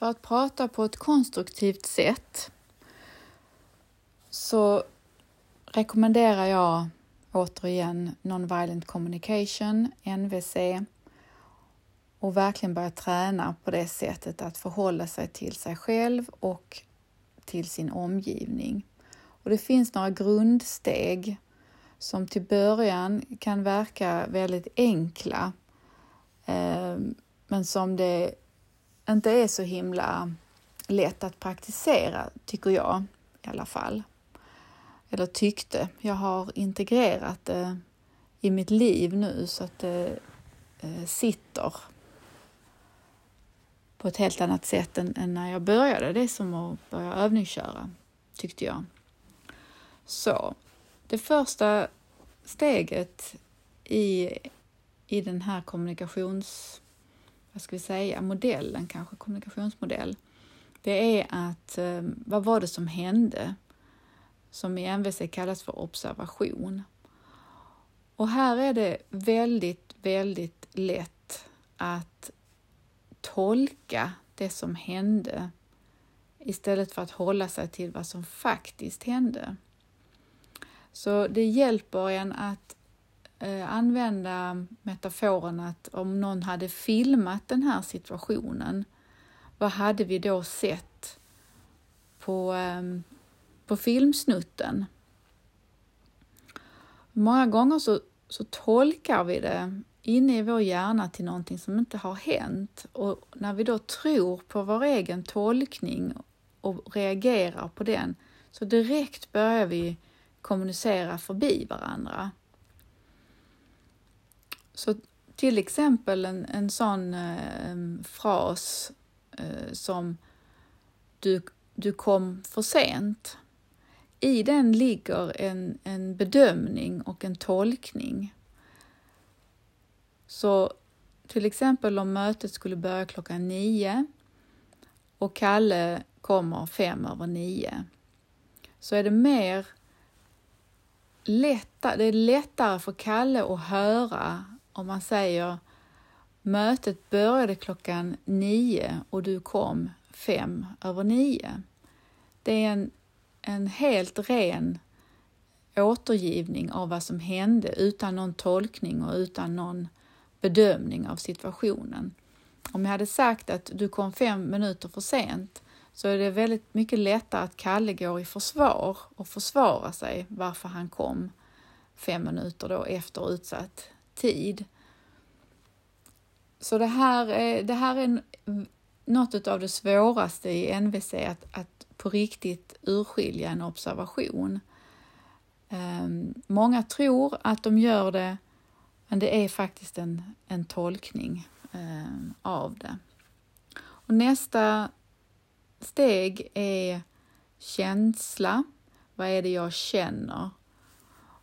För att prata på ett konstruktivt sätt så rekommenderar jag återigen Nonviolent Communication, NVC, och verkligen börja träna på det sättet att förhålla sig till sig själv och till sin omgivning. Och det finns några grundsteg som till början kan verka väldigt enkla eh, men som det inte är så himla lätt att praktisera, tycker jag i alla fall. Eller tyckte. Jag har integrerat det i mitt liv nu så att det eh, sitter på ett helt annat sätt än, än, när jag började. Det är som att börja övningsköra, tyckte jag. Så, det första steget i, i den här kommunikations... Vad ska vi säga? Modellen, kanske kommunikationsmodell. Det är att, eh, vad var det som hände? Som i MVC kallas för observation. Och här är det väldigt, väldigt lätt att tolka det som hände istället för att hålla sig till vad som faktiskt hände. Så det hjälper en att Eh, använda metaforen att om någon hade filmat den här situationen, vad hade vi då sett på, ehm, på filmsnutten? Många gånger så, så tolkar vi det inne i vår hjärna till någonting som inte har hänt och när vi då tror på vår egen tolkning och reagerar på den så direkt börjar vi kommunicera förbi varandra. Så till exempel en, en sån eh, fras eh, som du, du kom för sent. I den ligger en, en bedömning och en tolkning. Så till exempel om mötet skulle börja klockan nio och Kalle kommer fem över nio så är det mer lättare, det är lättare för Kalle att höra om man säger mötet började klockan nio och du kom fem över nio. Det är en, en helt ren återgivning av vad som hände utan någon tolkning och utan någon bedömning av situationen. Om jag hade sagt att du kom fem minuter för sent så är det väldigt mycket lättare att Kalle går i försvar och försvarar sig varför han kom fem minuter då efter utsatt tid. Så det här är, det här är något av det svåraste i NVC, att, att på riktigt urskilja en observation. Ehm, många tror att de gör det, men det är faktiskt en, en tolkning ehm, av det. Och nästa steg är känsla. Vad är det jag känner?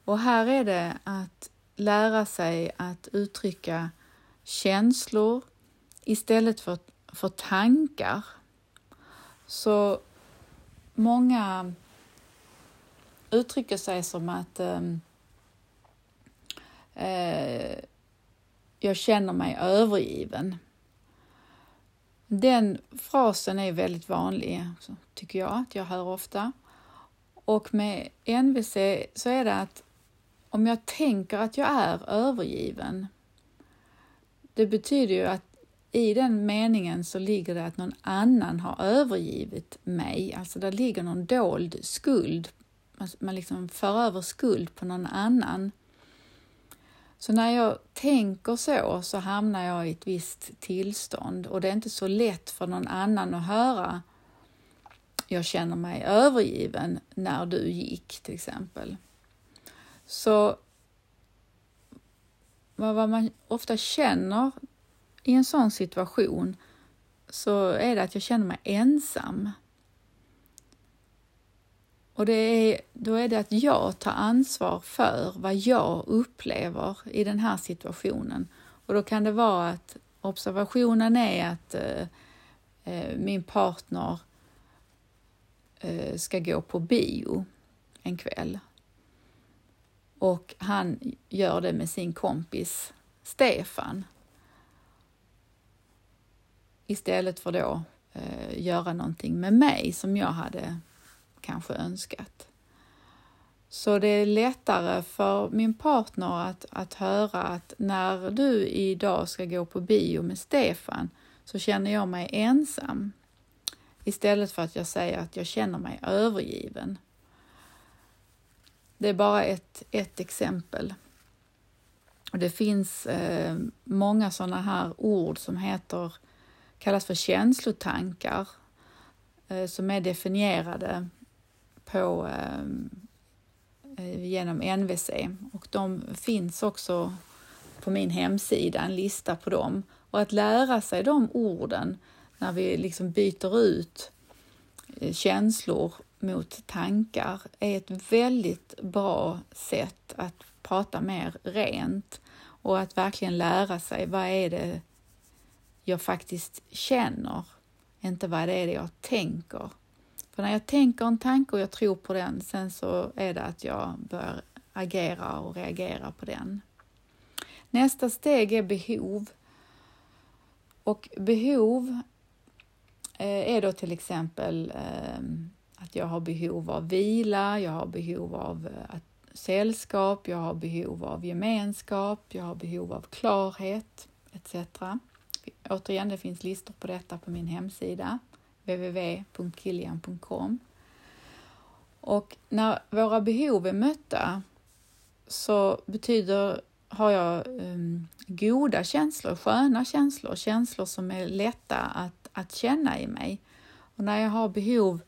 Och här är det att lära sig att uttrycka känslor istället för, för tankar. Så många uttrycker sig som att ehm, eh, jag känner mig övergiven. Den frasen är väldigt vanlig, tycker jag, att jag hör ofta. Och med NVC så är det att om jag tänker att jag är övergiven, det betyder ju att i den meningen så ligger det att någon annan har övergivit mig, alltså där ligger någon dold skuld. Alltså, man liksom för över skuld på någon annan. Så när jag tänker så, så hamnar jag i ett visst tillstånd och det är inte så lätt för någon annan att höra jag känner mig övergiven när du gick till exempel. Så vad man ofta känner i en sån situation så är det att jag känner mig ensam. Och det är, då är det att jag tar ansvar för vad jag upplever i den här situationen. Och då kan det vara att observationen är att eh, eh min partner eh, ska gå på bio en kväll. Och han gör det med sin kompis Stefan. Istället för då eh, göra någonting med mig som jag hade kanske önskat. Så det är lättare för min partner att, att höra att när du idag ska gå på bio med Stefan så känner jag mig ensam. Istället för att jag säger att jag känner mig övergiven. Det är bara ett, ett exempel. Och det finns eh, många sådana här ord som heter, kallas för känslotankar, eh, som är definierade på, eh, eh genom NVC och de finns också på min hemsida, en lista på dem. Och att lära sig de orden när vi liksom byter ut eh, känslor mot tankar är ett väldigt bra sätt att prata mer rent och att verkligen lära sig vad är det jag faktiskt känner, inte vad det är det jag tänker. För när jag tänker en tanke och jag tror på den, sen så är det att jag börjar agera och reagera på den. Nästa steg är behov. Och behov eh, är då till exempel eh, att jag har behov av vila, jag har behov av eh, att sällskap, jag har behov av gemenskap, jag har behov av klarhet etc. Återigen, det finns listor på detta på min hemsida www.kilian.com. Och när våra behov är mötta så betyder, har jag um, goda känslor, sköna känslor, känslor som är lätta att, att känna i mig. Och när jag har behov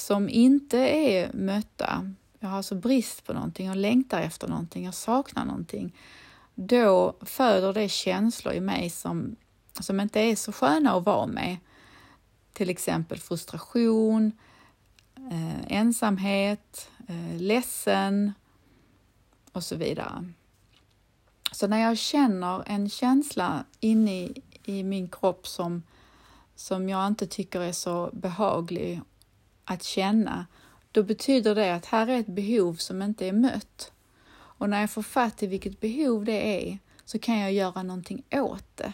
som inte är mötta, jag har alltså brist på någonting, jag längtar efter någonting, jag saknar någonting, då föder det känslor i mig som, som inte är så sköna att vara med. Till exempel frustration, eh, ensamhet, eh, ledsen och så vidare. Så när jag känner en känsla inne i, i min kropp som, som jag inte tycker är så behaglig att känna, då betyder det att här är ett behov som inte är mött. Och när jag får fatt i vilket behov det är så kan jag göra någonting åt det.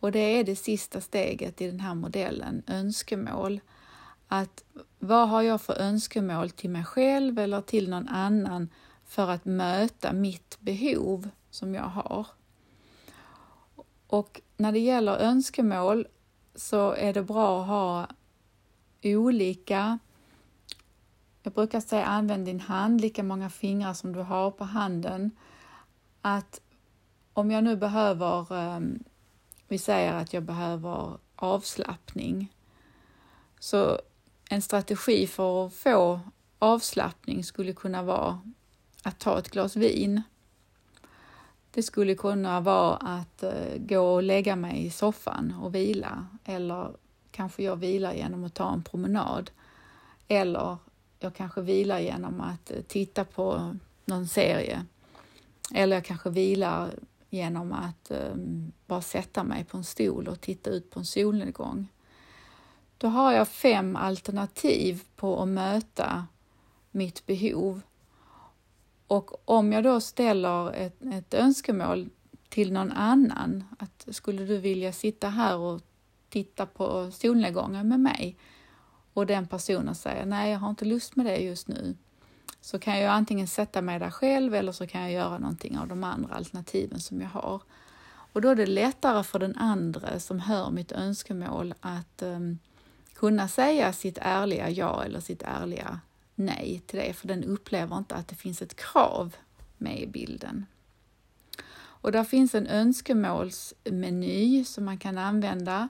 Och det är det sista steget i den här modellen, önskemål. Att vad har jag för önskemål till mig själv eller till någon annan för att möta mitt behov som jag har? Och när det gäller önskemål så är det bra att ha olika jag brukar säga använd din hand, lika många fingrar som du har på handen. Att om jag nu behöver, ehm, vi säger att jag behöver avslappning, så en strategi för att få avslappning skulle kunna vara att ta ett glas vin. Det skulle kunna vara att eh, gå och lägga mig i soffan och vila eller kanske jag vilar genom att ta en promenad eller jag kanske vilar genom att eh, titta på någon serie. Eller jag kanske vilar genom att um, bara sätta mig på en stol och titta ut på en solnedgång. Då har jag fem alternativ på att möta mitt behov. Och om jag då ställer ett, ett önskemål till någon annan, att skulle du vilja sitta här och titta på solnedgången med mig? och den personen säger nej, jag har inte lust med det just nu, så kan jag antingen sätta mig där själv eller så kan jag göra någonting av de andra alternativen som jag har. Och då är det lättare för den andra som hör mitt önskemål att um, kunna säga sitt ärliga ja eller sitt ärliga nej till det, för den upplever inte att det finns ett krav med i bilden. Och där finns en önskemålsmeny som man kan använda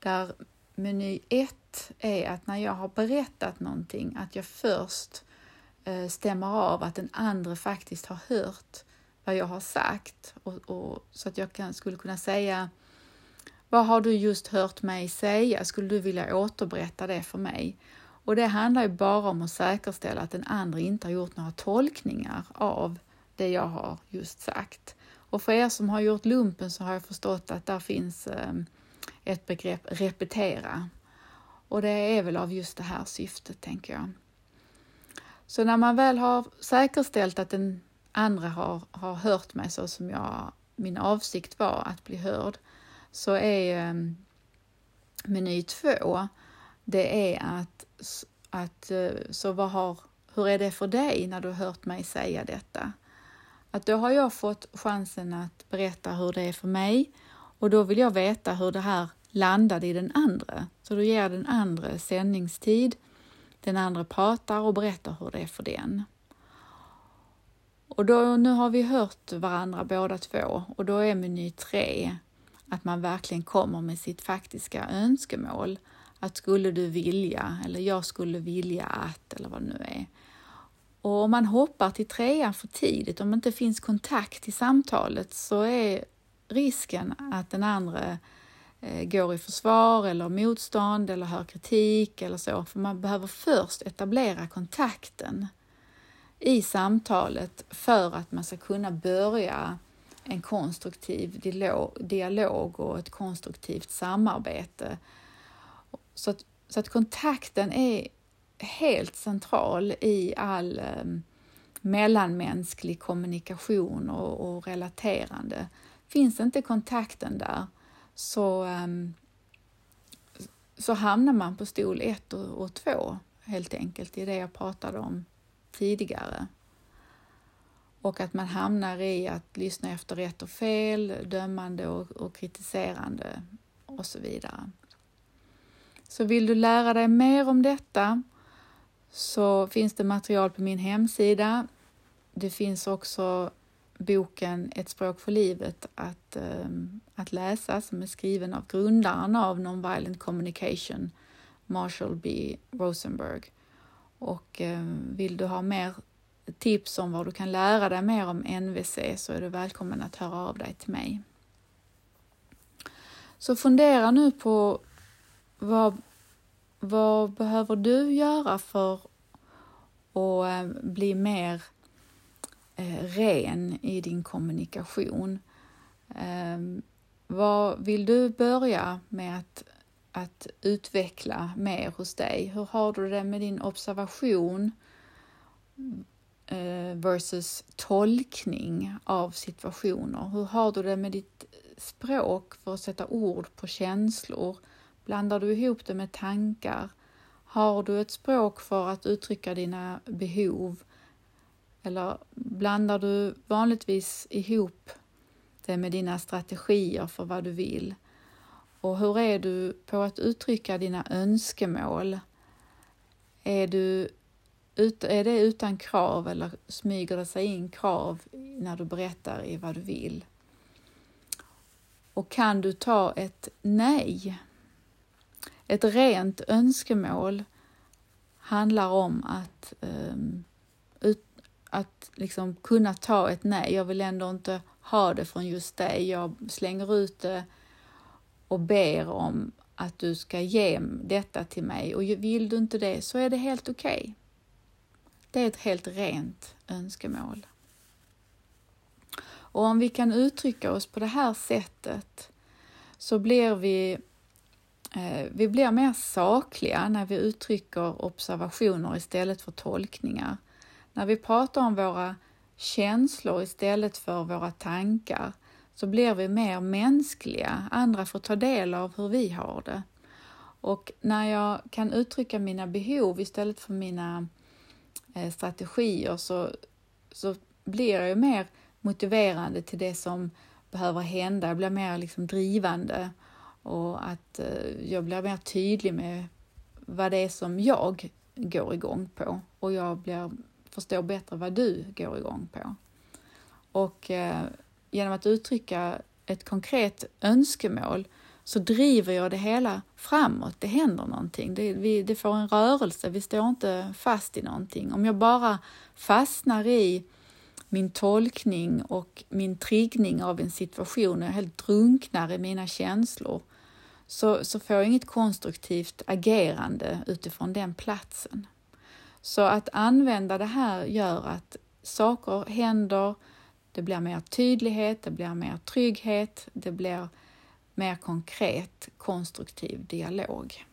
där meny 1 är att när jag har berättat någonting, att jag först eh, stämmer av att den andra faktiskt har hört vad jag har sagt och, och, så att jag kan, skulle kunna säga vad har du just hört mig säga? Skulle du vilja återberätta det för mig? Och det handlar ju bara om att säkerställa att den andra inte har gjort några tolkningar av det jag har just sagt. Och för er som har gjort lumpen så har jag förstått att där finns eh, ett begrepp repetera. Och det är väl av just det här syftet, tänker jag. Så när man väl har säkerställt att den andra har, har hört mig så som jag, min avsikt var att bli hörd, så är eh, meny två, det är att, att eh, så vad har, hur är det för dig när du har hört mig säga detta? Att då har jag fått chansen att berätta hur det är för mig och då vill jag veta hur det här landade i den andra. Så då ger den andra sändningstid. Den andra pratar och berättar hur det är för den. Och då, nu har vi hört varandra båda två och då är meny tre att man verkligen kommer med sitt faktiska önskemål. Att skulle du vilja, eller jag skulle vilja att, eller vad det nu är. Och om man hoppar till trean för tidigt, om det inte finns kontakt i samtalet, så är risken att den andra eh, går i försvar eller motstånd eller hör kritik eller så, för man behöver först etablera kontakten i samtalet för att man ska kunna börja en konstruktiv dialog och ett konstruktivt samarbete. Så att, så att kontakten är helt central i all eh, mellanmänsklig kommunikation och, och, relaterande. Finns inte kontakten där så, ehm, så hamnar man på stol ett och, två helt enkelt i det jag pratade om tidigare. Och att man hamnar i att lyssna efter rätt och fel, dömande och, och kritiserande och så vidare. Så vill du lära dig mer om detta så finns det material på min hemsida. Det finns också boken Ett språk för livet att, ehm, att läsa som är skriven av grundaren av Nonviolent Communication, Marshall B. Rosenberg. Och ehm, vill du ha mer tips om vad du kan lära dig mer om NVC så är du välkommen att höra av dig till mig. Så fundera nu på vad, vad behöver du göra för att eh, bli mer eh, ren i din kommunikation? Eh, vad vill du börja med att, att utveckla mer hos dig? Hur har du det med din observation? Eh, versus tolkning av situationer. Hur har du det med ditt språk för att sätta ord på känslor? Blandar du ihop det med tankar? Har du ett språk för att uttrycka dina behov? Eller blandar du vanligtvis ihop det med dina strategier för vad du vill? Och hur är du på att uttrycka dina önskemål? Är du är det utan krav eller smyger det sig in krav när du berättar i vad du vill? Och kan du ta ett nej? Ett rent önskemål handlar om att, um, att liksom kunna ta ett nej. Jag vill ändå inte ha det från just dig. Jag slänger ut det och ber om att du ska ge detta till mig och vill du inte det så är det helt okej. Okay. Det är ett helt rent önskemål. Och om vi kan uttrycka oss på det här sättet så blir vi, eh, vi blir mer sakliga när vi uttrycker observationer istället för tolkningar. När vi pratar om våra känslor istället för våra tankar så blir vi mer mänskliga. Andra får ta del av hur vi har det. Och när jag kan uttrycka mina behov istället för mina eh, strategier så, så blir jag ju mer motiverande till det som behöver hända. Jag blir mer liksom drivande och att eh, jag blir mer tydlig med vad det är som jag går igång på och jag blir, förstår bättre vad du går igång på. Och eh, genom att uttrycka ett konkret önskemål så driver jag det hela framåt. Det händer någonting. Det, vi, det får en rörelse. Vi står inte fast i någonting. Om jag bara fastnar i min tolkning och min triggning av en situation och jag helt drunknar i mina känslor så, så får jag inget konstruktivt agerande utifrån den platsen. Så att använda det här gör att saker händer, det blir mer tydlighet, det blir mer trygghet, det blir mer konkret konstruktiv dialog.